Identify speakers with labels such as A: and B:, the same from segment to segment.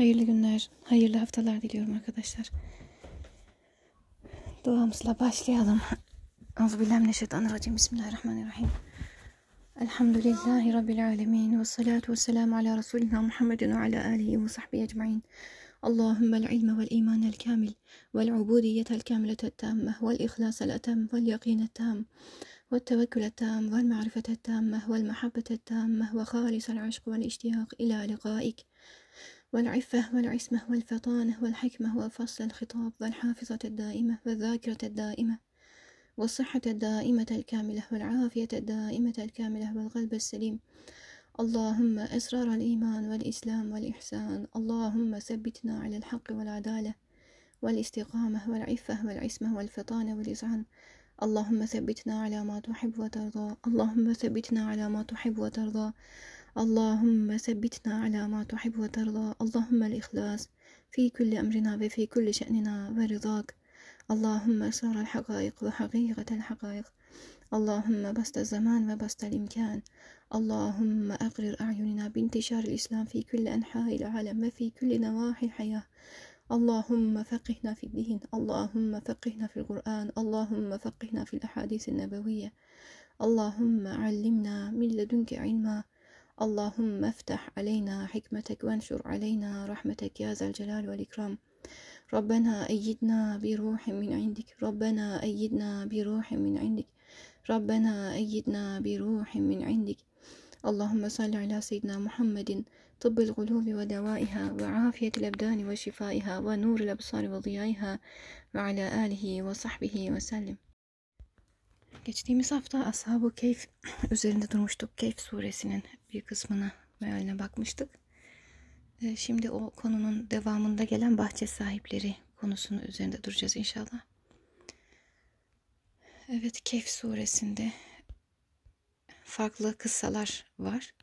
A: Hayırlı günler, hayırlı haftalar diliyorum arkadaşlar. Duamızla başlayalım. Euzubillahimineşşeytanirracim. Bismillahirrahmanirrahim. Elhamdülillahi Rabbil alemin. Ve salatu ve selamu ala Resulina Muhammedin ve ala alihi ve sahbihi ecma'in. اللهم العلم والإيمان الكامل والعبودية الكاملة التامة والإخلاص الأتم واليقين التام والتوكل التام والمعرفة التامة والمحبة التامة وخالص العشق والاشتياق إلى لقائك والعفة والعصمة والفطانة والحكمة وفصل الخطاب والحافظة الدائمة والذاكرة الدائمة والصحة الدائمة الكاملة والعافية الدائمة الكاملة والقلب السليم. اللهم أسرار الإيمان والإسلام والإحسان. اللهم ثبتنا على الحق والعدالة والاستقامة والعفة والعصمة والفطانة والإذعان اللهم ثبتنا على ما تحب وترضى. اللهم ثبتنا على ما تحب وترضى. اللهم ثبتنا على ما تحب وترضى. اللهم الإخلاص في كل أمرنا وفي كل شأننا ورضاك. اللهم أسرار الحقائق وحقيقة الحقائق. اللهم بسط الزمان وبسط الإمكان. اللهم أقرر أعيننا بانتشار الإسلام في كل أنحاء العالم وفي كل نواحي الحياة. اللهم فقهنا في الدين. اللهم فقهنا في القرآن. اللهم فقهنا في الأحاديث النبوية. اللهم علمنا من لدنك علما. اللهم افتح علينا حكمتك وانشر علينا رحمتك يا ذا الجلال والإكرام. ربنا أيدنا بروح من عندك. ربنا أيدنا بروح من عندك. ربنا أيدنا بروح من عندك. اللهم صل على سيدنا محمد طب القلوب ودوائها وعافية الأبدان وشفائها ونور الأبصار وضيائها وعلى آله وصحبه وسلم. Geçtiğimiz hafta Ashab-ı Keyf üzerinde durmuştuk. Keyf suresinin bir kısmına mealine bakmıştık. Ee, şimdi o konunun devamında gelen bahçe sahipleri konusunu üzerinde duracağız inşallah. Evet Kehf suresinde farklı kıssalar var.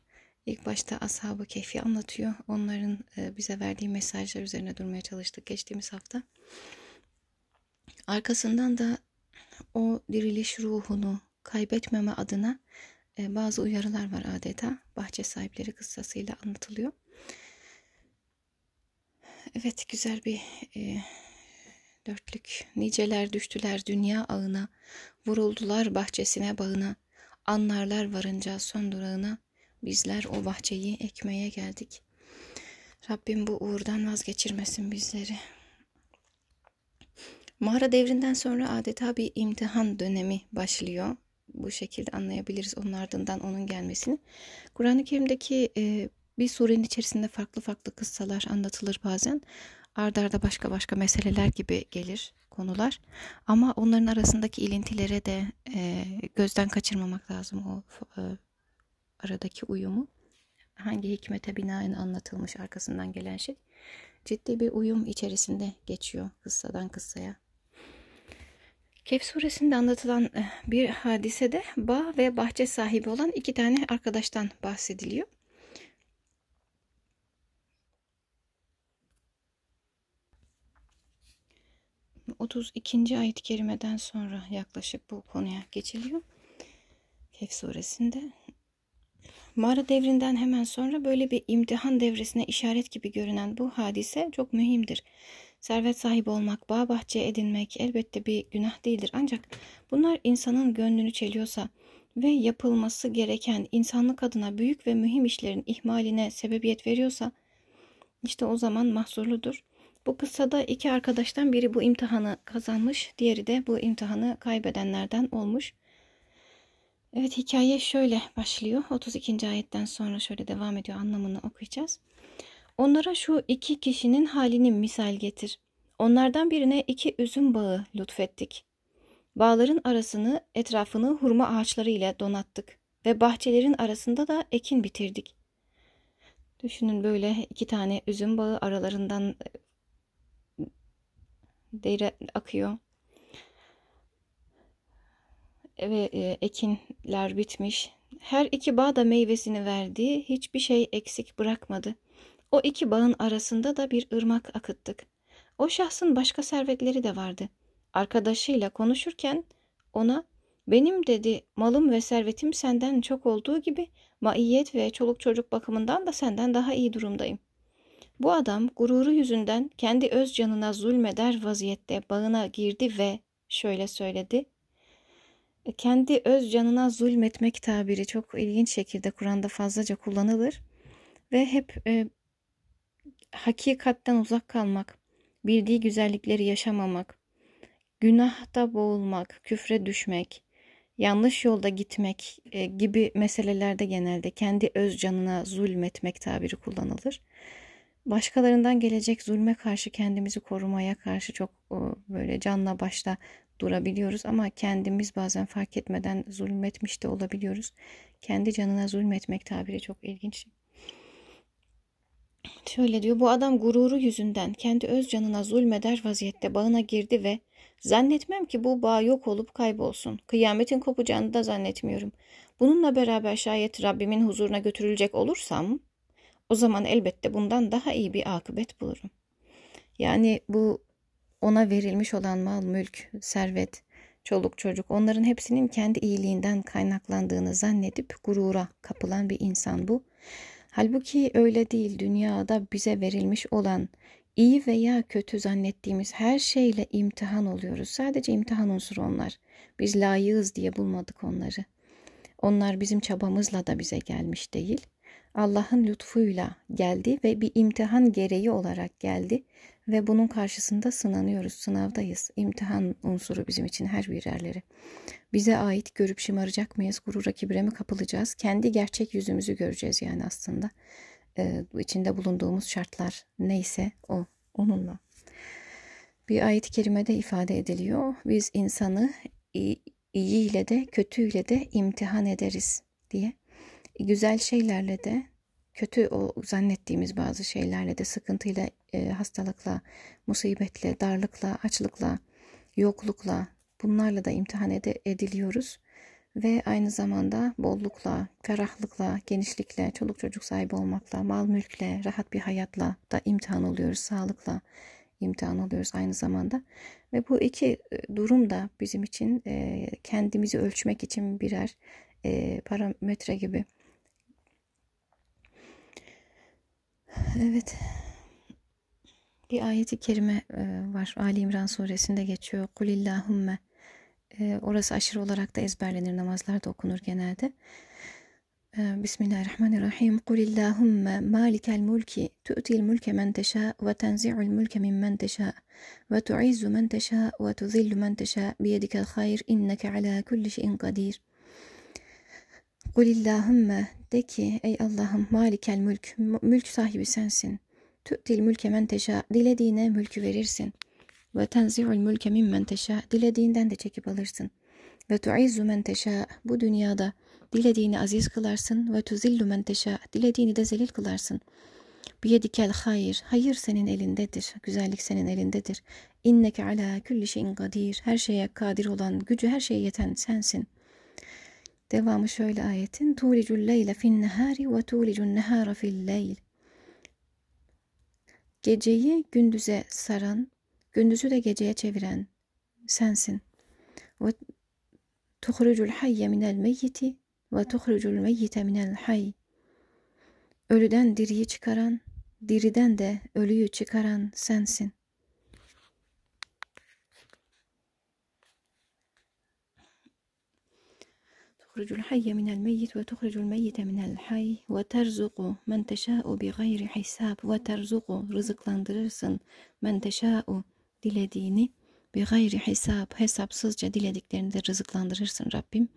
A: İlk başta Ashab-ı Kehf'i anlatıyor. Onların e, bize verdiği mesajlar üzerine durmaya çalıştık geçtiğimiz hafta. Arkasından da o diriliş ruhunu kaybetmeme adına e, bazı uyarılar var adeta. Bahçe sahipleri kıssasıyla anlatılıyor. Evet güzel bir e, dörtlük. Niceler düştüler dünya ağına, vuruldular bahçesine bağına. Anlarlar varınca son durağına, bizler o bahçeyi ekmeye geldik. Rabbim bu uğurdan vazgeçirmesin bizleri. Mağara devrinden sonra adeta bir imtihan dönemi başlıyor. Bu şekilde anlayabiliriz onun ardından onun gelmesini. Kur'an-ı Kerim'deki e, bir surenin içerisinde farklı farklı kıssalar anlatılır bazen. Ardarda başka başka meseleler gibi gelir konular. Ama onların arasındaki ilintilere de e, gözden kaçırmamak lazım o e, aradaki uyumu. Hangi hikmete binaen anlatılmış arkasından gelen şey. Ciddi bir uyum içerisinde geçiyor kıssadan kıssaya. Kehf suresinde anlatılan e, bir hadisede bağ ve bahçe sahibi olan iki tane arkadaştan bahsediliyor. 32. ayet-i kerimeden sonra yaklaşık bu konuya geçiliyor. Kehf suresinde. Mağara devrinden hemen sonra böyle bir imtihan devresine işaret gibi görünen bu hadise çok mühimdir. Servet sahibi olmak, bağ bahçe edinmek elbette bir günah değildir. Ancak bunlar insanın gönlünü çeliyorsa ve yapılması gereken insanlık adına büyük ve mühim işlerin ihmaline sebebiyet veriyorsa işte o zaman mahsurludur. Bu kıssada iki arkadaştan biri bu imtihanı kazanmış, diğeri de bu imtihanı kaybedenlerden olmuş. Evet hikaye şöyle başlıyor. 32. ayetten sonra şöyle devam ediyor anlamını okuyacağız. Onlara şu iki kişinin halini misal getir. Onlardan birine iki üzüm bağı lütfettik. Bağların arasını, etrafını hurma ağaçları ile donattık ve bahçelerin arasında da ekin bitirdik. Düşünün böyle iki tane üzüm bağı aralarından dere akıyor. Ve e, ekinler bitmiş. Her iki bağ da meyvesini verdi. Hiçbir şey eksik bırakmadı. O iki bağın arasında da bir ırmak akıttık. O şahsın başka servetleri de vardı. Arkadaşıyla konuşurken ona benim dedi malım ve servetim senden çok olduğu gibi maiyet ve çoluk çocuk bakımından da senden daha iyi durumdayım. Bu adam gururu yüzünden kendi öz canına zulmeder vaziyette bağına girdi ve şöyle söyledi. E, kendi öz canına zulmetmek tabiri çok ilginç şekilde Kur'an'da fazlaca kullanılır ve hep e, hakikatten uzak kalmak, bildiği güzellikleri yaşamamak, günahta boğulmak, küfre düşmek, yanlış yolda gitmek e, gibi meselelerde genelde kendi öz canına zulmetmek tabiri kullanılır. Başkalarından gelecek zulme karşı kendimizi korumaya karşı çok böyle canla başla durabiliyoruz ama kendimiz bazen fark etmeden zulmetmiş de olabiliyoruz. Kendi canına zulmetmek tabiri çok ilginç. Şöyle diyor bu adam gururu yüzünden kendi öz canına zulmeder vaziyette bağına girdi ve zannetmem ki bu bağ yok olup kaybolsun. Kıyametin kopacağını da zannetmiyorum. Bununla beraber şayet Rabbimin huzuruna götürülecek olursam o zaman elbette bundan daha iyi bir akıbet bulurum. Yani bu ona verilmiş olan mal, mülk, servet, çoluk çocuk onların hepsinin kendi iyiliğinden kaynaklandığını zannedip gurura kapılan bir insan bu. Halbuki öyle değil. Dünyada bize verilmiş olan iyi veya kötü zannettiğimiz her şeyle imtihan oluyoruz. Sadece imtihan unsuru onlar. Biz layığız diye bulmadık onları. Onlar bizim çabamızla da bize gelmiş değil. Allah'ın lütfuyla geldi ve bir imtihan gereği olarak geldi ve bunun karşısında sınanıyoruz, sınavdayız. İmtihan unsuru bizim için her birerleri. Bize ait görüp şımaracak mıyız, gurura kibre mi kapılacağız? Kendi gerçek yüzümüzü göreceğiz yani aslında. Ee, içinde bulunduğumuz şartlar neyse o, onunla. Bir ayet-i kerimede ifade ediliyor. Biz insanı iyi, iyi ile de kötüyle de imtihan ederiz diye. Güzel şeylerle de kötü o zannettiğimiz bazı şeylerle de sıkıntıyla, e, hastalıkla, musibetle, darlıkla, açlıkla, yoklukla bunlarla da imtihan ed- ediliyoruz. Ve aynı zamanda bollukla, ferahlıkla, genişlikle, çoluk çocuk sahibi olmakla, mal mülkle, rahat bir hayatla da imtihan oluyoruz. Sağlıkla imtihan oluyoruz aynı zamanda. Ve bu iki e, durum da bizim için e, kendimizi ölçmek için birer e, parametre gibi. Evet. Bir ayeti kerime e, var. Ali İmran suresinde geçiyor. Kulillahümme. E, orası aşırı olarak da ezberlenir. Namazlarda okunur genelde. E, Bismillahirrahmanirrahim. Kulillahümme malikel mulki tu'til mulke men teşâ ve tenzi'ul mulke mimmen teşâ ve tu'izzu men teşâ ve tuzillu men teşâ biyedikel hayr inneke ala kulli şeyin kadir. Kulillahümme de ki ey Allah'ım malikel mülk, mülk sahibi sensin. Tü'til mülke men teşa, dilediğine mülkü verirsin. Ve tenzi'ul mülke mimmen teşa, dilediğinden de çekip alırsın. Ve tu'izzu men teşa, bu dünyada dilediğini aziz kılarsın. Ve tuzillu men teşa, dilediğini de zelil kılarsın. Biyedikel hayır, hayır senin elindedir, güzellik senin elindedir. İnneke ala kulli şeyin kadir, her şeye kadir olan, gücü her şeye yeten sensin.'' Devamı şöyle ayetin. Tulicul leyle fin nehari ve tulicun nehara fil leyl. Geceyi gündüze saran, gündüzü de geceye çeviren sensin. Ve tuhrucul hayye minel meyyiti ve tuhrucul meyyite minel hayy. Ölüden diriyi çıkaran, diriden de ölüyü çıkaran sensin. تخرج الحي من الميت وتخرج الميت من الحي وترزق من تشاء بغير حساب وترزق rızıklandırırsın men teşâ'u dilediğini bir gayri hesap hesapsızca dilediklerini de rızıklandırırsın Rabbim.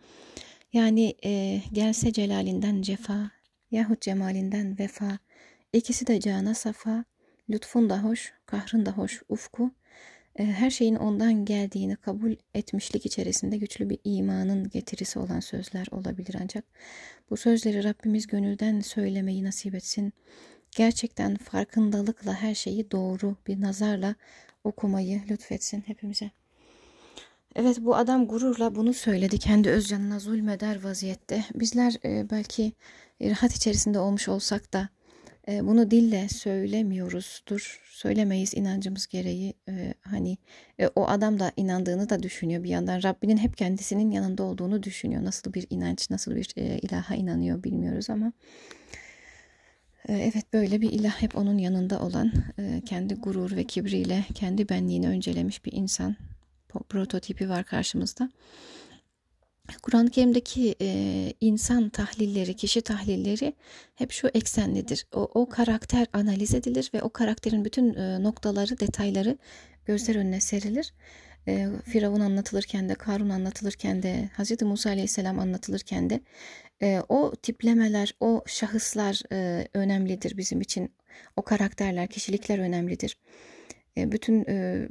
A: Yani e, gelse celalinden cefa yahut cemalinden vefa ikisi de cana safa lütfun da hoş kahrın da hoş ufku ee, her şeyin ondan geldiğini kabul etmişlik içerisinde güçlü bir imanın getirisi olan sözler olabilir ancak bu sözleri Rabbimiz gönülden söylemeyi nasip etsin. Gerçekten farkındalıkla her şeyi doğru bir nazarla okumayı lütfetsin hepimize. Evet bu adam gururla bunu söyledi. Kendi öz canına zulmeder vaziyette. Bizler belki rahat içerisinde olmuş olsak da bunu dille söylemiyoruzdur. Söylemeyiz inancımız gereği. Hani e, o adam da inandığını da düşünüyor bir yandan. Rabbinin hep kendisinin yanında olduğunu düşünüyor. Nasıl bir inanç, nasıl bir ilaha inanıyor bilmiyoruz ama evet böyle bir ilah hep onun yanında olan kendi gurur ve kibriyle kendi benliğini öncelemiş bir insan prototipi var karşımızda. Kur'an-ı Kerim'deki e, insan tahlilleri, kişi tahlilleri hep şu eksenlidir. O, o karakter analiz edilir ve o karakterin bütün e, noktaları, detayları gözler önüne serilir. E, Firavun anlatılırken de, Karun anlatılırken de, Hz. Musa Aleyhisselam anlatılırken de e, o tiplemeler, o şahıslar e, önemlidir bizim için. O karakterler, kişilikler önemlidir. E, bütün e,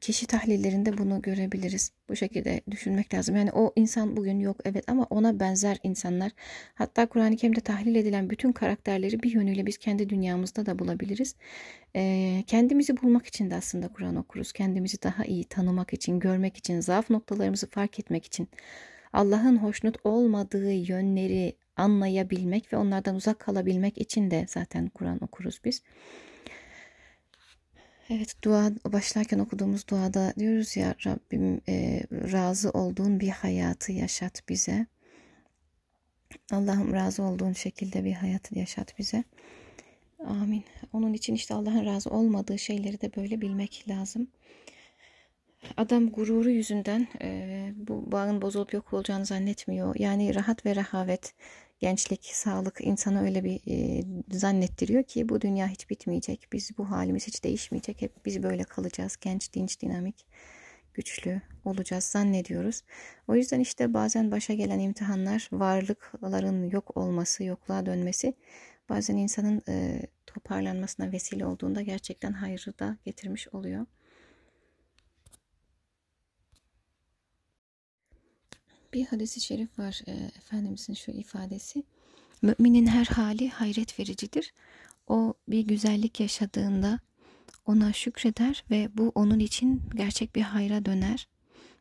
A: kişi tahlillerinde bunu görebiliriz. Bu şekilde düşünmek lazım. Yani o insan bugün yok evet ama ona benzer insanlar. Hatta Kur'an-ı Kerim'de tahlil edilen bütün karakterleri bir yönüyle biz kendi dünyamızda da bulabiliriz. E, kendimizi bulmak için de aslında Kur'an okuruz. Kendimizi daha iyi tanımak için, görmek için, zaaf noktalarımızı fark etmek için. Allah'ın hoşnut olmadığı yönleri anlayabilmek ve onlardan uzak kalabilmek için de zaten Kur'an okuruz biz. Evet dua başlarken okuduğumuz duada diyoruz ya Rabbim e, razı olduğun bir hayatı yaşat bize. Allah'ım razı olduğun şekilde bir hayat yaşat bize. Amin. Onun için işte Allah'ın razı olmadığı şeyleri de böyle bilmek lazım. Adam gururu yüzünden e, bu bağın bozulup yok olacağını zannetmiyor. Yani rahat ve rahavet, gençlik, sağlık insana öyle bir e, zannettiriyor ki bu dünya hiç bitmeyecek. Biz bu halimiz hiç değişmeyecek. Hep biz böyle kalacağız. Genç, dinç, dinamik, güçlü olacağız zannediyoruz. O yüzden işte bazen başa gelen imtihanlar, varlıkların yok olması, yokluğa dönmesi bazen insanın e, toparlanmasına vesile olduğunda gerçekten hayrı da getirmiş oluyor. Bir hadisi şerif var e, Efendimizin şu ifadesi. Müminin her hali hayret vericidir. O bir güzellik yaşadığında ona şükreder ve bu onun için gerçek bir hayra döner.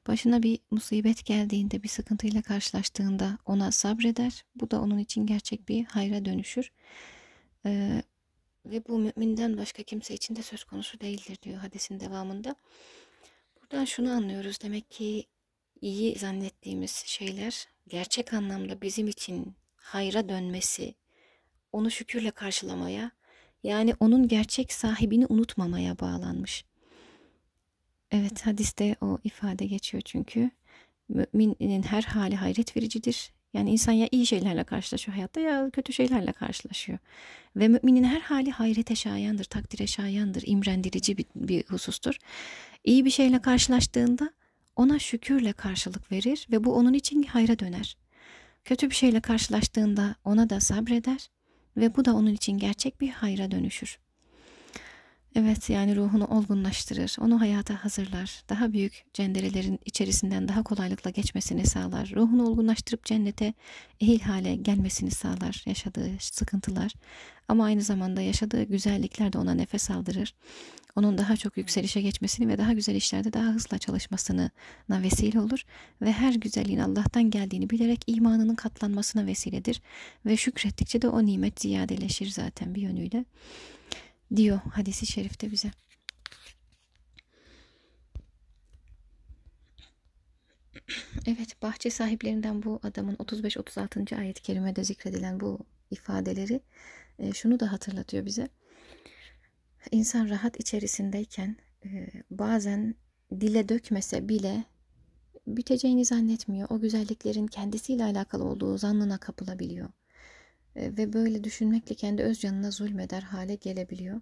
A: Başına bir musibet geldiğinde, bir sıkıntıyla karşılaştığında ona sabreder. Bu da onun için gerçek bir hayra dönüşür. Ee, ve bu müminden başka kimse için de söz konusu değildir diyor hadisin devamında. Buradan şunu anlıyoruz. Demek ki iyi zannettiğimiz şeyler gerçek anlamda bizim için hayra dönmesi, onu şükürle karşılamaya, yani onun gerçek sahibini unutmamaya bağlanmış. Evet hadiste o ifade geçiyor çünkü. Müminin her hali hayret vericidir. Yani insan ya iyi şeylerle karşılaşıyor hayatta ya kötü şeylerle karşılaşıyor. Ve müminin her hali hayrete şayandır, takdire şayandır, imrendirici bir, bir husustur. İyi bir şeyle karşılaştığında ona şükürle karşılık verir ve bu onun için hayra döner. Kötü bir şeyle karşılaştığında ona da sabreder ve bu da onun için gerçek bir hayra dönüşür. Evet yani ruhunu olgunlaştırır, onu hayata hazırlar, daha büyük cenderelerin içerisinden daha kolaylıkla geçmesini sağlar, ruhunu olgunlaştırıp cennete ehil hale gelmesini sağlar yaşadığı sıkıntılar ama aynı zamanda yaşadığı güzellikler de ona nefes aldırır. Onun daha çok yükselişe geçmesini ve daha güzel işlerde daha hızlı çalışmasına vesile olur ve her güzelliğin Allah'tan geldiğini bilerek imanının katlanmasına vesiledir ve şükrettikçe de o nimet ziyadeleşir zaten bir yönüyle diyor hadisi şerifte bize. Evet bahçe sahiplerinden bu adamın 35-36. ayet-i kerimede zikredilen bu ifadeleri e, şunu da hatırlatıyor bize. İnsan rahat içerisindeyken e, bazen dile dökmese bile biteceğini zannetmiyor. O güzelliklerin kendisiyle alakalı olduğu zannına kapılabiliyor. E, ve böyle düşünmekle kendi öz canına zulmeder hale gelebiliyor.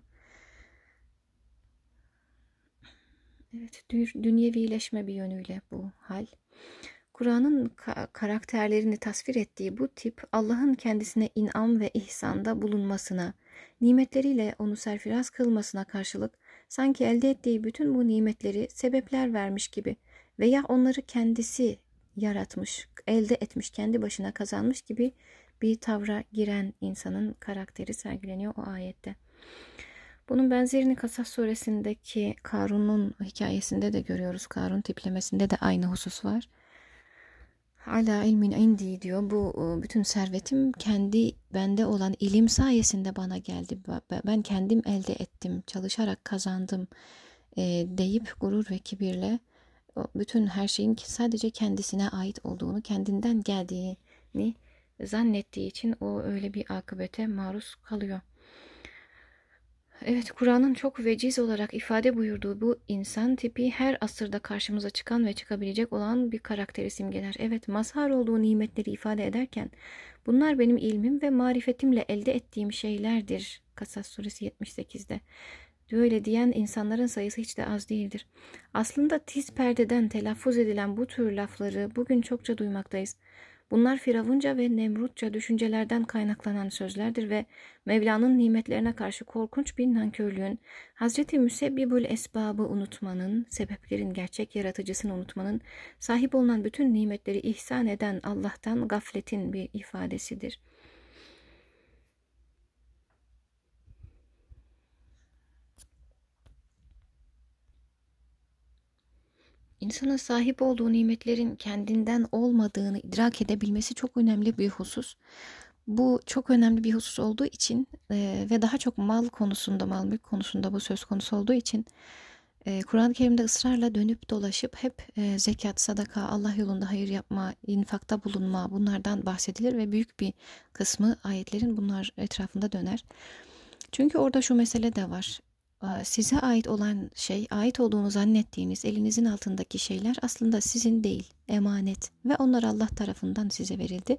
A: Evet, dünyevileşme bir yönüyle bu hal. Kur'an'ın ka- karakterlerini tasvir ettiği bu tip Allah'ın kendisine inam ve ihsanda bulunmasına, nimetleriyle onu serfiraz kılmasına karşılık sanki elde ettiği bütün bu nimetleri sebepler vermiş gibi veya onları kendisi yaratmış, elde etmiş, kendi başına kazanmış gibi bir tavra giren insanın karakteri sergileniyor o ayette. Bunun benzerini Kasas suresindeki Karun'un hikayesinde de görüyoruz. Karun tiplemesinde de aynı husus var. Ala ilmin indi diyor. Bu e, bütün servetim kendi bende olan ilim sayesinde bana geldi. Ben kendim elde ettim, çalışarak kazandım e, deyip gurur ve kibirle bütün her şeyin sadece kendisine ait olduğunu, kendinden geldiğini zannettiği için o öyle bir akıbete maruz kalıyor. Evet, Kur'an'ın çok veciz olarak ifade buyurduğu bu insan tipi her asırda karşımıza çıkan ve çıkabilecek olan bir karakteri simgeler. Evet, mazhar olduğu nimetleri ifade ederken bunlar benim ilmim ve marifetimle elde ettiğim şeylerdir. Kasas suresi 78'de. Böyle diyen insanların sayısı hiç de az değildir. Aslında tiz perdeden telaffuz edilen bu tür lafları bugün çokça duymaktayız. Bunlar Firavunca ve Nemrutça düşüncelerden kaynaklanan sözlerdir ve Mevla'nın nimetlerine karşı korkunç bir nankörlüğün, Hazreti Müsebbibül Esbab'ı unutmanın, sebeplerin gerçek yaratıcısını unutmanın, sahip olunan bütün nimetleri ihsan eden Allah'tan gafletin bir ifadesidir.'' İnsana sahip olduğu nimetlerin kendinden olmadığını idrak edebilmesi çok önemli bir husus. Bu çok önemli bir husus olduğu için e, ve daha çok mal konusunda, mal mülk konusunda bu söz konusu olduğu için e, Kur'an-ı Kerim'de ısrarla dönüp dolaşıp hep e, zekat, sadaka, Allah yolunda hayır yapma, infakta bulunma bunlardan bahsedilir ve büyük bir kısmı ayetlerin bunlar etrafında döner. Çünkü orada şu mesele de var size ait olan şey, ait olduğunu zannettiğiniz elinizin altındaki şeyler aslında sizin değil, emanet ve onlar Allah tarafından size verildi.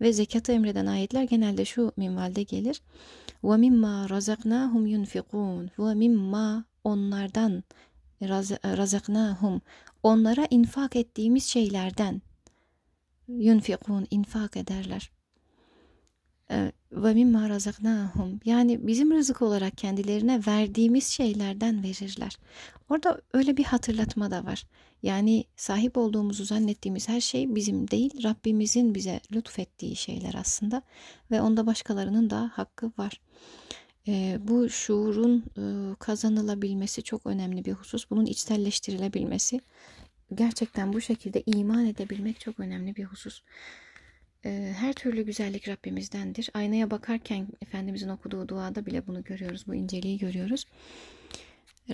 A: Ve zekatı emreden ayetler genelde şu minvalde gelir. Razaknahum yunfikun ve mimma onlardan razaknahum onlara infak ettiğimiz şeylerden yunfikun infak ederler ve mimma razaknahum yani bizim rızık olarak kendilerine verdiğimiz şeylerden verirler. Orada öyle bir hatırlatma da var. Yani sahip olduğumuzu zannettiğimiz her şey bizim değil, Rabbimizin bize lütfettiği şeyler aslında ve onda başkalarının da hakkı var. E, bu şuurun e, kazanılabilmesi çok önemli bir husus. Bunun içselleştirilebilmesi, gerçekten bu şekilde iman edebilmek çok önemli bir husus. Her türlü güzellik Rabbimizdendir. Aynaya bakarken Efendimizin okuduğu duada bile bunu görüyoruz, bu inceliği görüyoruz.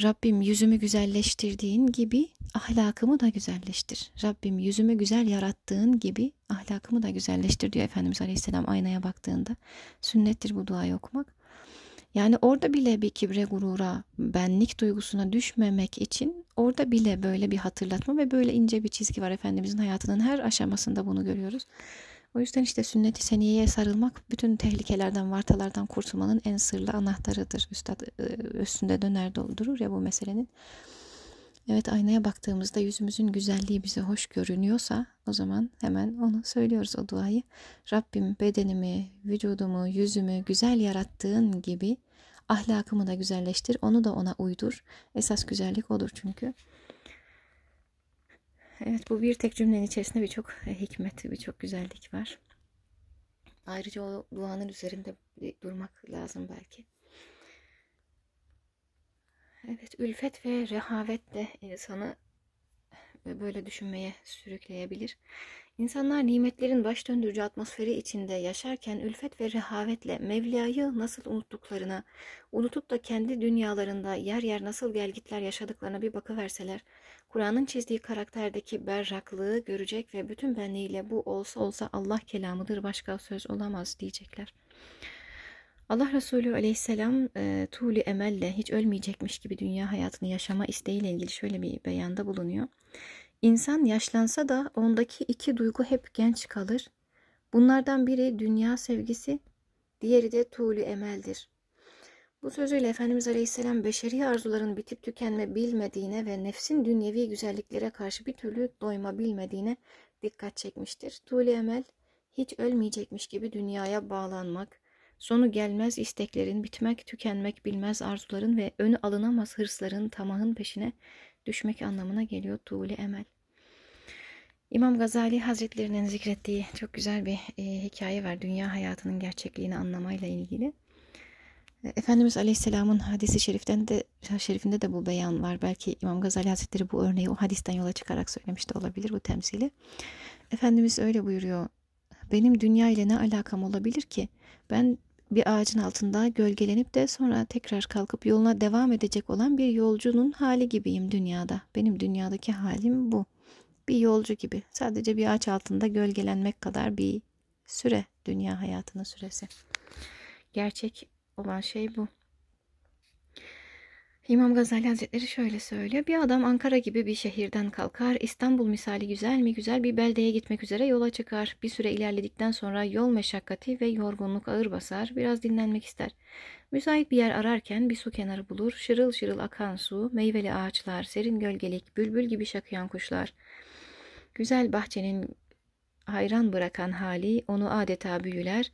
A: Rabbim yüzümü güzelleştirdiğin gibi ahlakımı da güzelleştir. Rabbim yüzümü güzel yarattığın gibi ahlakımı da güzelleştir diyor Efendimiz Aleyhisselam aynaya baktığında. Sünnettir bu duayı okumak. Yani orada bile bir kibre gurura, benlik duygusuna düşmemek için orada bile böyle bir hatırlatma ve böyle ince bir çizgi var Efendimizin hayatının her aşamasında bunu görüyoruz. O yüzden işte sünnet-i seniyeye sarılmak bütün tehlikelerden, vartalardan kurtulmanın en sırlı anahtarıdır. Üstad e, üstünde döner doldurur ya bu meselenin. Evet aynaya baktığımızda yüzümüzün güzelliği bize hoş görünüyorsa o zaman hemen onu söylüyoruz o duayı. Rabbim bedenimi, vücudumu, yüzümü güzel yarattığın gibi ahlakımı da güzelleştir. Onu da ona uydur. Esas güzellik odur çünkü. Evet bu bir tek cümlenin içerisinde birçok e, hikmet, birçok güzellik var. Ayrıca o duanın üzerinde durmak lazım belki. Evet ülfet ve rehavet de insanı e, böyle düşünmeye sürükleyebilir. İnsanlar nimetlerin baş döndürücü atmosferi içinde yaşarken ülfet ve rehavetle Mevla'yı nasıl unuttuklarına, unutup da kendi dünyalarında yer yer nasıl gelgitler yaşadıklarına bir bakıverseler, Kur'an'ın çizdiği karakterdeki berraklığı görecek ve bütün benliğiyle bu olsa olsa Allah kelamıdır başka söz olamaz diyecekler. Allah Resulü aleyhisselam e, tuğli emelle hiç ölmeyecekmiş gibi dünya hayatını yaşama isteğiyle ilgili şöyle bir beyanda bulunuyor. İnsan yaşlansa da ondaki iki duygu hep genç kalır. Bunlardan biri dünya sevgisi, diğeri de tuğlu emeldir. Bu sözüyle Efendimiz Aleyhisselam beşeri arzuların bitip tükenme bilmediğine ve nefsin dünyevi güzelliklere karşı bir türlü doyma bilmediğine dikkat çekmiştir. Tuğlu emel hiç ölmeyecekmiş gibi dünyaya bağlanmak, sonu gelmez isteklerin, bitmek tükenmek bilmez arzuların ve önü alınamaz hırsların, tamahın peşine düşmek anlamına geliyor tuğli emel. İmam Gazali Hazretlerinin zikrettiği çok güzel bir e, hikaye var dünya hayatının gerçekliğini anlamayla ilgili. Efendimiz Aleyhisselam'ın hadisi şeriften de, şerifinde de bu beyan var. Belki İmam Gazali Hazretleri bu örneği o hadisten yola çıkarak söylemiş de olabilir bu temsili. Efendimiz öyle buyuruyor. Benim dünya ile ne alakam olabilir ki? Ben bir ağacın altında gölgelenip de sonra tekrar kalkıp yoluna devam edecek olan bir yolcunun hali gibiyim dünyada. Benim dünyadaki halim bu. Bir yolcu gibi. Sadece bir ağaç altında gölgelenmek kadar bir süre dünya hayatının süresi. Gerçek olan şey bu. İmam Gazali Hazretleri şöyle söylüyor. Bir adam Ankara gibi bir şehirden kalkar, İstanbul misali güzel mi güzel bir beldeye gitmek üzere yola çıkar. Bir süre ilerledikten sonra yol meşakkati ve yorgunluk ağır basar, biraz dinlenmek ister. Müsait bir yer ararken bir su kenarı bulur, şırıl şırıl akan su, meyveli ağaçlar, serin gölgelik, bülbül gibi şakıyan kuşlar. Güzel bahçenin hayran bırakan hali onu adeta büyüler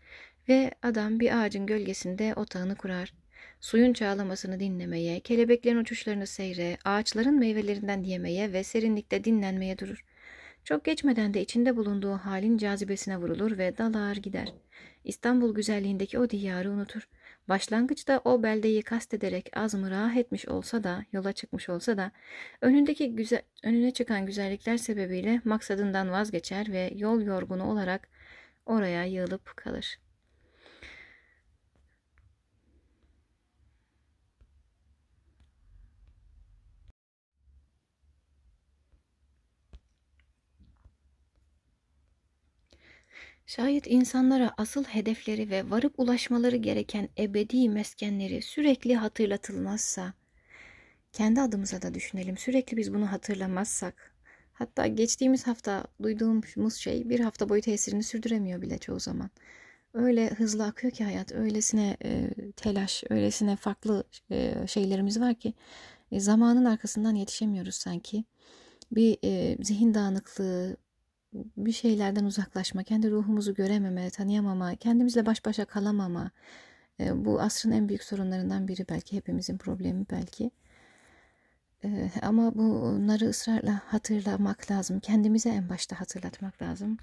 A: ve adam bir ağacın gölgesinde otağını kurar. Suyun çağlamasını dinlemeye, kelebeklerin uçuşlarını seyre, ağaçların meyvelerinden yemeye ve serinlikte dinlenmeye durur. Çok geçmeden de içinde bulunduğu halin cazibesine vurulur ve dalar gider. İstanbul güzelliğindeki o diyarı unutur. Başlangıçta o beldeyi kastederek az mırah etmiş olsa da, yola çıkmış olsa da, önündeki güzel, önüne çıkan güzellikler sebebiyle maksadından vazgeçer ve yol yorgunu olarak oraya yığılıp kalır. Şayet insanlara asıl hedefleri ve varıp ulaşmaları gereken ebedi meskenleri sürekli hatırlatılmazsa, kendi adımıza da düşünelim. Sürekli biz bunu hatırlamazsak, hatta geçtiğimiz hafta duyduğumuz şey bir hafta boyu tesirini sürdüremiyor bile çoğu zaman. Öyle hızlı akıyor ki hayat, öylesine e, telaş, öylesine farklı e, şeylerimiz var ki e, zamanın arkasından yetişemiyoruz sanki. Bir e, zihin dağınıklığı, bir şeylerden uzaklaşma, kendi ruhumuzu görememe, tanıyamama, kendimizle baş başa kalamama. E, bu asrın en büyük sorunlarından biri belki hepimizin problemi belki. E, ama bunları ısrarla hatırlamak lazım. Kendimize en başta hatırlatmak lazım.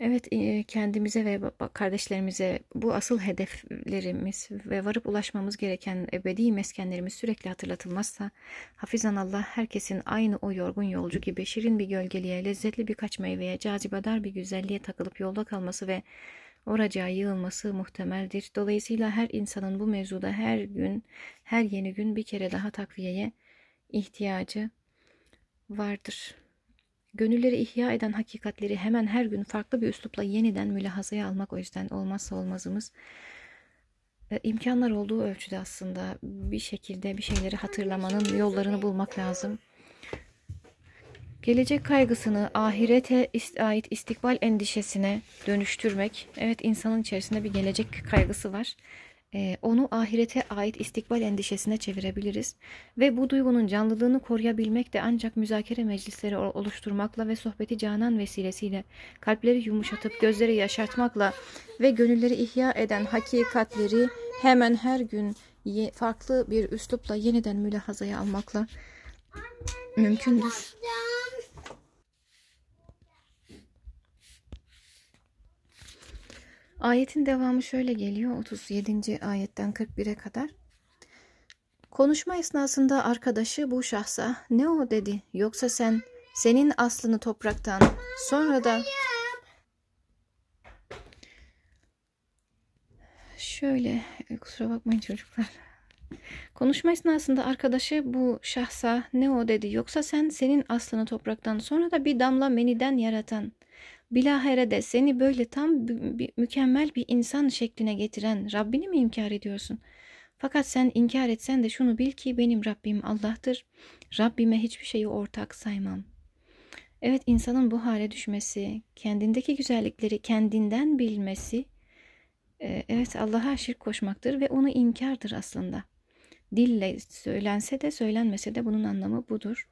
A: Evet, e, kendimize ve kardeşlerimize bu asıl hedeflerimiz ve varıp ulaşmamız gereken ebedi meskenlerimiz sürekli hatırlatılmazsa, hafizan Allah herkesin aynı o yorgun yolcu gibi şirin bir gölgeliğe, lezzetli birkaç meyveye, cazibedar bir güzelliğe takılıp yolda kalması ve oracağa yığılması muhtemeldir. Dolayısıyla her insanın bu mevzuda her gün, her yeni gün bir kere daha takviyeye ihtiyacı vardır. Gönülleri ihya eden hakikatleri hemen her gün farklı bir üslupla yeniden mülahazaya almak o yüzden olmazsa olmazımız. E, imkanlar olduğu ölçüde aslında bir şekilde bir şeyleri hatırlamanın yollarını bulmak lazım. Gelecek kaygısını ahirete ait istikbal endişesine dönüştürmek. Evet insanın içerisinde bir gelecek kaygısı var. Ee, onu ahirete ait istikbal endişesine çevirebiliriz. Ve bu duygunun canlılığını koruyabilmek de ancak müzakere meclisleri oluşturmakla ve sohbeti canan vesilesiyle kalpleri yumuşatıp gözleri yaşartmakla ve gönülleri ihya eden hakikatleri hemen her gün farklı bir üslupla yeniden mülahazaya almakla mümkündür. Ayetin devamı şöyle geliyor 37. ayetten 41'e kadar. Konuşma esnasında arkadaşı bu şahsa ne o dedi yoksa sen senin aslını topraktan sonra da şöyle kusura bakmayın çocuklar. Konuşma esnasında arkadaşı bu şahsa ne o dedi yoksa sen senin aslını topraktan sonra da bir damla meniden yaratan Bilaherede seni böyle tam mükemmel bir insan şekline getiren Rabbini mi inkar ediyorsun? Fakat sen inkar etsen de şunu bil ki benim Rabbim Allah'tır. Rabbime hiçbir şeyi ortak saymam. Evet insanın bu hale düşmesi, kendindeki güzellikleri kendinden bilmesi, e, evet Allah'a şirk koşmaktır ve onu inkardır aslında. Dille söylense de söylenmese de bunun anlamı budur.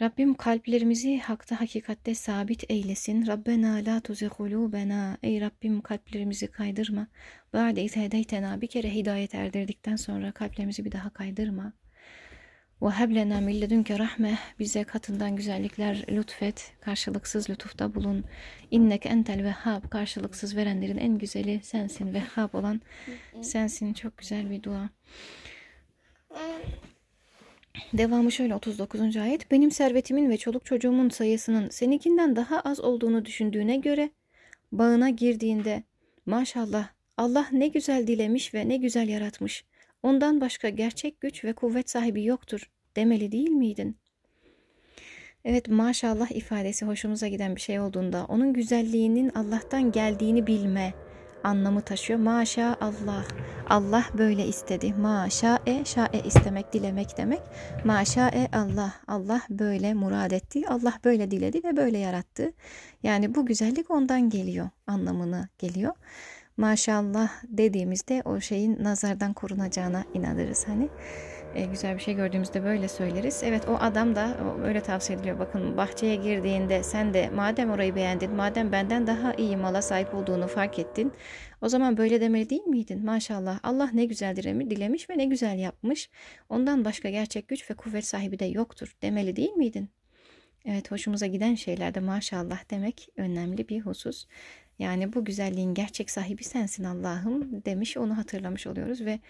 A: Rabbim kalplerimizi hakta hakikatte sabit eylesin. Rabbena la tuzi kulubena. Ey Rabbim kalplerimizi kaydırma. Ba'de hedeytena. Bir kere hidayet erdirdikten sonra kalplerimizi bir daha kaydırma. Ve heblena milledünke rahme. Bize katından güzellikler lütfet. Karşılıksız lütufta bulun. İnnek entel vehhab. Karşılıksız verenlerin en güzeli sensin. Vehhab olan sensin. Çok güzel bir dua. Devamı şöyle 39. ayet. Benim servetimin ve çoluk çocuğumun sayısının seninkinden daha az olduğunu düşündüğüne göre bağına girdiğinde maşallah Allah ne güzel dilemiş ve ne güzel yaratmış. Ondan başka gerçek güç ve kuvvet sahibi yoktur demeli değil miydin? Evet maşallah ifadesi hoşumuza giden bir şey olduğunda onun güzelliğinin Allah'tan geldiğini bilme, anlamı taşıyor. Maşa Allah. Allah böyle istedi. Maşae, şae istemek, dilemek demek. Maşae Allah. Allah böyle murad etti. Allah böyle diledi ve böyle yarattı. Yani bu güzellik ondan geliyor anlamını geliyor. Maşallah dediğimizde o şeyin nazardan korunacağına inanırız hani e, güzel bir şey gördüğümüzde böyle söyleriz. Evet o adam da öyle tavsiye ediliyor. Bakın bahçeye girdiğinde sen de madem orayı beğendin, madem benden daha iyi mala sahip olduğunu fark ettin. O zaman böyle demeli değil miydin? Maşallah Allah ne güzel dilemiş ve ne güzel yapmış. Ondan başka gerçek güç ve kuvvet sahibi de yoktur demeli değil miydin? Evet hoşumuza giden şeylerde maşallah demek önemli bir husus. Yani bu güzelliğin gerçek sahibi sensin Allah'ım demiş onu hatırlamış oluyoruz ve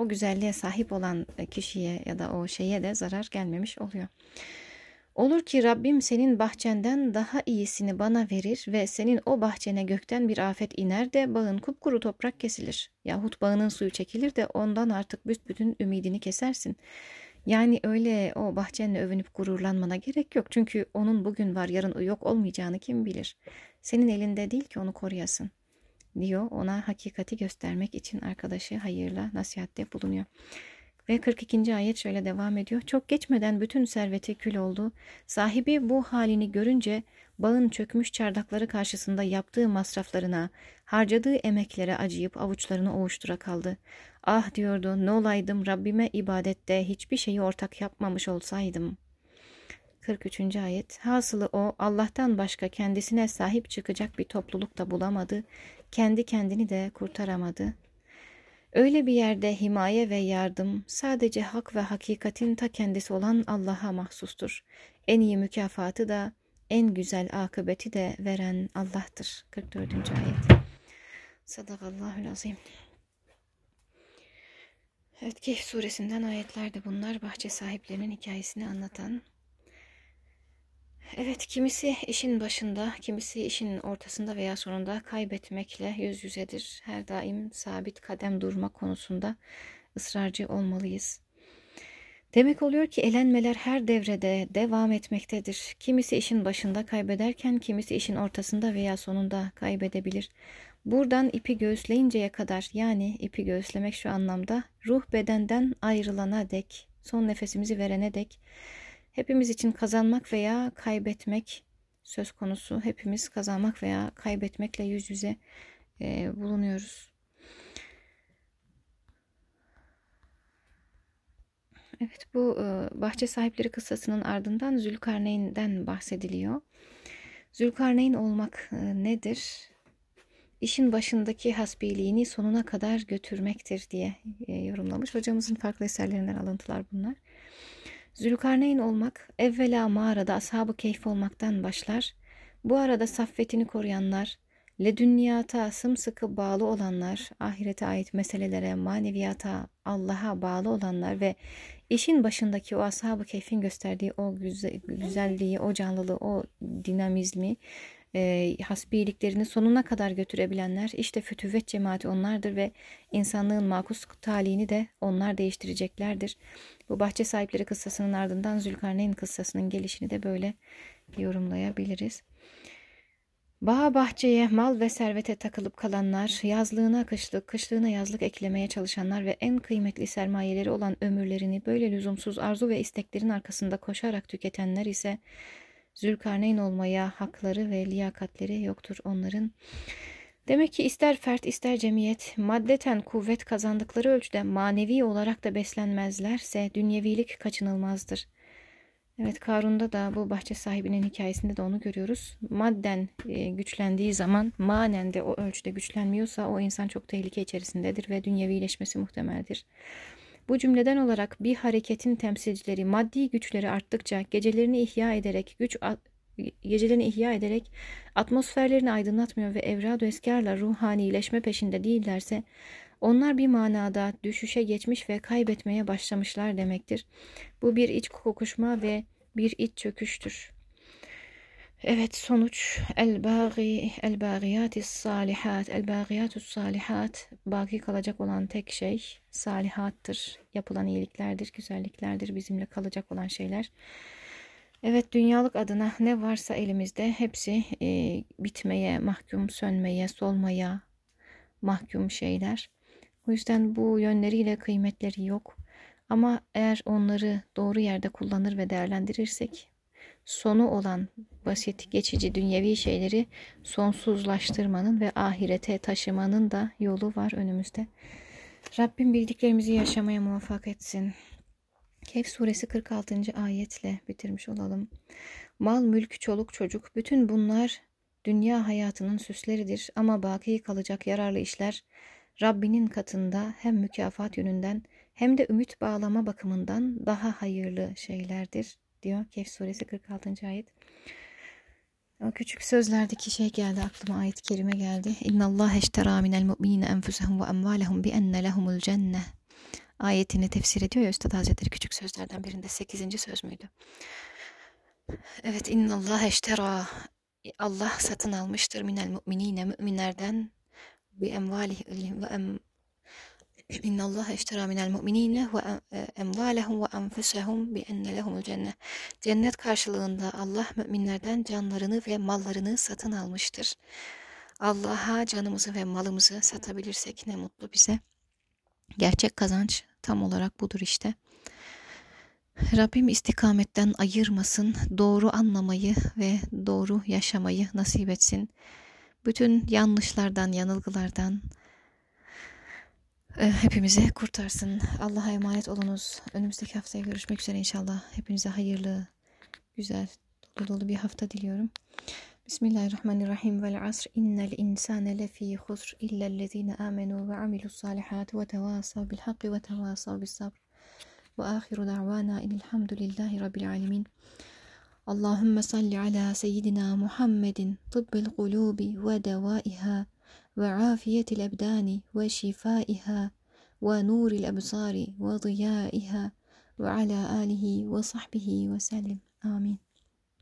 A: o güzelliğe sahip olan kişiye ya da o şeye de zarar gelmemiş oluyor. Olur ki Rabbim senin bahçenden daha iyisini bana verir ve senin o bahçene gökten bir afet iner de bağın kupkuru toprak kesilir. Yahut bağının suyu çekilir de ondan artık büsbütün ümidini kesersin. Yani öyle o bahçenle övünüp gururlanmana gerek yok. Çünkü onun bugün var yarın yok olmayacağını kim bilir. Senin elinde değil ki onu koruyasın diyor. Ona hakikati göstermek için arkadaşı hayırla nasihatte bulunuyor. Ve 42. ayet şöyle devam ediyor. Çok geçmeden bütün serveti kül oldu. Sahibi bu halini görünce bağın çökmüş çardakları karşısında yaptığı masraflarına, harcadığı emeklere acıyıp avuçlarını ovuştura kaldı. Ah diyordu ne olaydım Rabbime ibadette hiçbir şeyi ortak yapmamış olsaydım.'' 43. ayet Hasılı o Allah'tan başka kendisine sahip çıkacak bir topluluk da bulamadı, kendi kendini de kurtaramadı. Öyle bir yerde himaye ve yardım sadece hak ve hakikatin ta kendisi olan Allah'a mahsustur. En iyi mükafatı da en güzel akıbeti de veren Allah'tır. 44. ayet. Sadakallahül azim. Evet Kehf suresinden ayetlerde bunlar bahçe sahiplerinin hikayesini anlatan Evet, kimisi işin başında, kimisi işin ortasında veya sonunda kaybetmekle yüz yüzedir. Her daim sabit kadem durma konusunda ısrarcı olmalıyız. Demek oluyor ki elenmeler her devrede devam etmektedir. Kimisi işin başında kaybederken kimisi işin ortasında veya sonunda kaybedebilir. Buradan ipi göğüsleyinceye kadar yani ipi göğüslemek şu anlamda ruh bedenden ayrılana dek, son nefesimizi verene dek Hepimiz için kazanmak veya kaybetmek söz konusu. Hepimiz kazanmak veya kaybetmekle yüz yüze e, bulunuyoruz. Evet bu e, bahçe sahipleri kıssasının ardından Zülkarneyn'den bahsediliyor. Zülkarneyn olmak e, nedir? İşin başındaki hasbiliğini sonuna kadar götürmektir diye e, yorumlamış. Hocamızın farklı eserlerinden alıntılar bunlar. Zülkarneyn olmak evvela mağarada ashab-ı olmaktan başlar. Bu arada saffetini koruyanlar, ledünniyata sımsıkı bağlı olanlar, ahirete ait meselelere, maneviyata, Allah'a bağlı olanlar ve işin başındaki o ashab-ı keyfin gösterdiği o güzelliği, o canlılığı, o dinamizmi e, hasbiliklerini sonuna kadar götürebilenler işte fütüvvet cemaati onlardır ve insanlığın makus talihini de onlar değiştireceklerdir. Bu bahçe sahipleri kıssasının ardından Zülkarneyn kıssasının gelişini de böyle yorumlayabiliriz. Bağ bahçeye, mal ve servete takılıp kalanlar, yazlığına kışlık, kışlığına yazlık eklemeye çalışanlar ve en kıymetli sermayeleri olan ömürlerini böyle lüzumsuz arzu ve isteklerin arkasında koşarak tüketenler ise Zülkarneyn olmaya hakları ve liyakatleri yoktur onların. Demek ki ister fert ister cemiyet maddeten kuvvet kazandıkları ölçüde manevi olarak da beslenmezlerse dünyevilik kaçınılmazdır. Evet Karun'da da bu bahçe sahibinin hikayesinde de onu görüyoruz. Madden e, güçlendiği zaman manen de o ölçüde güçlenmiyorsa o insan çok tehlike içerisindedir ve dünyevileşmesi muhtemeldir. Bu cümleden olarak bir hareketin temsilcileri maddi güçleri arttıkça gecelerini ihya ederek güç gecelerini ihya ederek atmosferlerini aydınlatmıyor ve evrad eskarla ruhanileşme peşinde değillerse onlar bir manada düşüşe geçmiş ve kaybetmeye başlamışlar demektir. Bu bir iç kokuşma ve bir iç çöküştür. Evet sonuç el-bâgi el-bâgiyatis salihat el-bâgiyatus salihat baki kalacak olan tek şey salihattır. Yapılan iyiliklerdir, güzelliklerdir, bizimle kalacak olan şeyler. Evet dünyalık adına ne varsa elimizde hepsi e, bitmeye, mahkum, sönmeye, solmaya, mahkum şeyler. O yüzden bu yönleriyle kıymetleri yok. Ama eğer onları doğru yerde kullanır ve değerlendirirsek sonu olan basit, geçici dünyevi şeyleri sonsuzlaştırmanın ve ahirete taşımanın da yolu var önümüzde. Rabbim bildiklerimizi yaşamaya muvaffak etsin. Kehf suresi 46. ayetle bitirmiş olalım. Mal, mülk, çoluk, çocuk bütün bunlar dünya hayatının süsleridir ama baki kalacak yararlı işler Rabbinin katında hem mükafat yönünden hem de ümit bağlama bakımından daha hayırlı şeylerdir diyor Kehf suresi 46. ayet. O küçük sözlerdeki şey geldi aklıma ayet kerime geldi. İnna Allah eştera minel mu'minine enfusahum ve emvalehum bi enne lehumul cenne. Ayetini tefsir ediyor ya Üstad Hazretleri küçük sözlerden birinde 8. söz müydü? Evet inna Allah eştera Allah satın almıştır minel mu'minine müminlerden bi emvalihim ve em İnna Allah eştera minel mu'minine ve emvalehum ve enfusehum bi enne lehumul cennet. Cennet karşılığında Allah müminlerden canlarını ve mallarını satın almıştır. Allah'a canımızı ve malımızı satabilirsek ne mutlu bize. Gerçek kazanç tam olarak budur işte. Rabbim istikametten ayırmasın, doğru anlamayı ve doğru yaşamayı nasip etsin. Bütün yanlışlardan, yanılgılardan, e, hepimizi kurtarsın. Allah'a emanet olunuz. Önümüzdeki haftaya görüşmek üzere inşallah. Hepinize hayırlı, güzel, dolu dolu bir hafta diliyorum. Bismillahirrahmanirrahim. Vel asr innel insane lefî husr illellezîne âmenû ve amilus sâlihâti ve tevâsav bil hakkı ve tevâsav bis sabr. Ve âhiru da'vâna inilhamdülillahi rabbil alemin. Allahümme salli ala seyyidina Muhammedin tıbbel kulubi ve devâiha وعافية الأبدان وشفائها ونور الأبصار وضيائها وعلى آله وصحبه وسلم. آمين.